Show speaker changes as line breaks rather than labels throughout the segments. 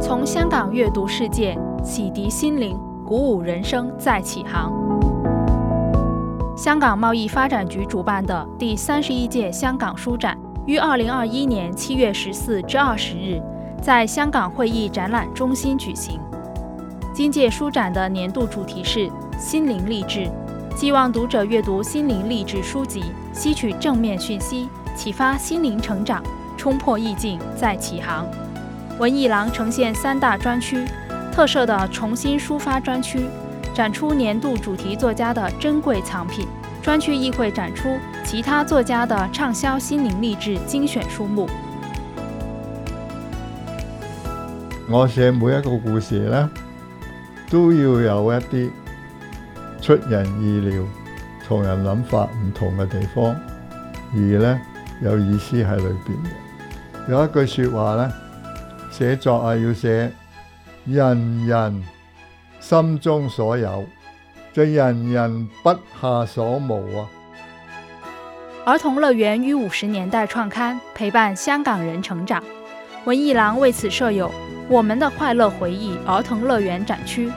从香港阅读世界，启迪心灵，鼓舞人生，再起航。香港贸易发展局主办的第三十一届香港书展于二零二一年七月十四至二十日在香港会议展览中心举行。今届书展的年度主题是“心灵励志”。希望读者阅读心灵励志书籍，吸取正面讯息，启发心灵成长，冲破意境再起航。文艺廊呈现三大专区，特设的重新抒发专区，展出年度主题作家的珍贵藏品。专区亦会展出其他作家的畅销心灵励志精选书目。
我写每一个故事呢，都要有一啲。出人意料，同人谂法唔同嘅地方，而呢，有意思喺里边嘅。有一句说话呢，写作啊要写人人心中所有，即人人不下所无啊。
儿童乐园于五十年代创刊，陪伴香港人成长。文艺郎为此设有我们的快乐回忆儿童乐园展区。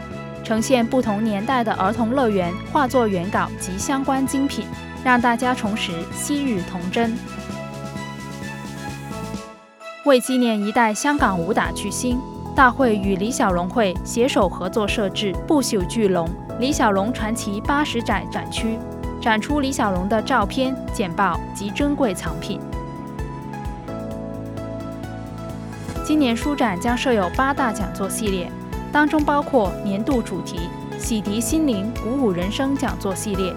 呈现不同年代的儿童乐园画作原稿及相关精品，让大家重拾昔日童真。为纪念一代香港武打巨星，大会与李小龙会携手合作设置“不朽巨龙——李小龙传奇八十载”展区，展出李小龙的照片、简报及珍贵藏品。今年书展将设有八大讲座系列。当中包括年度主题“洗涤心灵，鼓舞人生”讲座系列，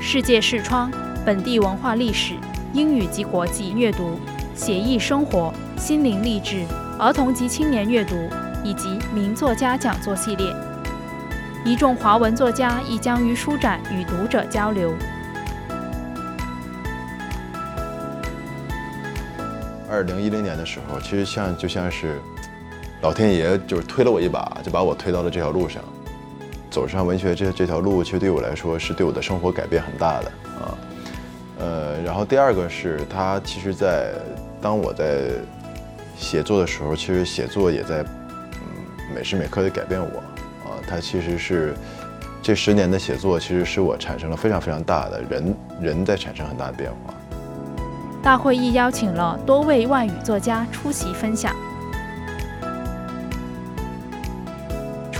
世界视窗、本地文化历史、英语及国际阅读、写意生活、心灵励志、儿童及青年阅读，以及名作家讲座系列。一众华文作家亦将于书展与读者交流。
二零一零年的时候，其实像就像是。老天爷就是推了我一把，就把我推到了这条路上。走上文学这这条路，其实对我来说，是对我的生活改变很大的啊。呃，然后第二个是他，其实在当我在写作的时候，其实写作也在嗯每时每刻的改变我啊。他其实是这十年的写作，其实使我产生了非常非常大的人人在产生很大的变化。
大会议邀请了多位外语作家出席分享。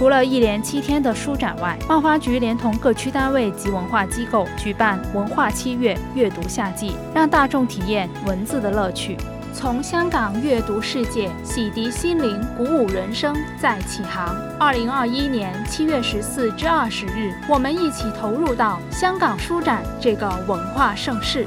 除了一连七天的书展外，贸发局连同各区单位及文化机构举办“文化七月，阅读夏季”，让大众体验文字的乐趣。从香港阅读世界，洗涤心灵，鼓舞人生，再起航。二零二一年七月十四至二十日，我们一起投入到香港书展这个文化盛世。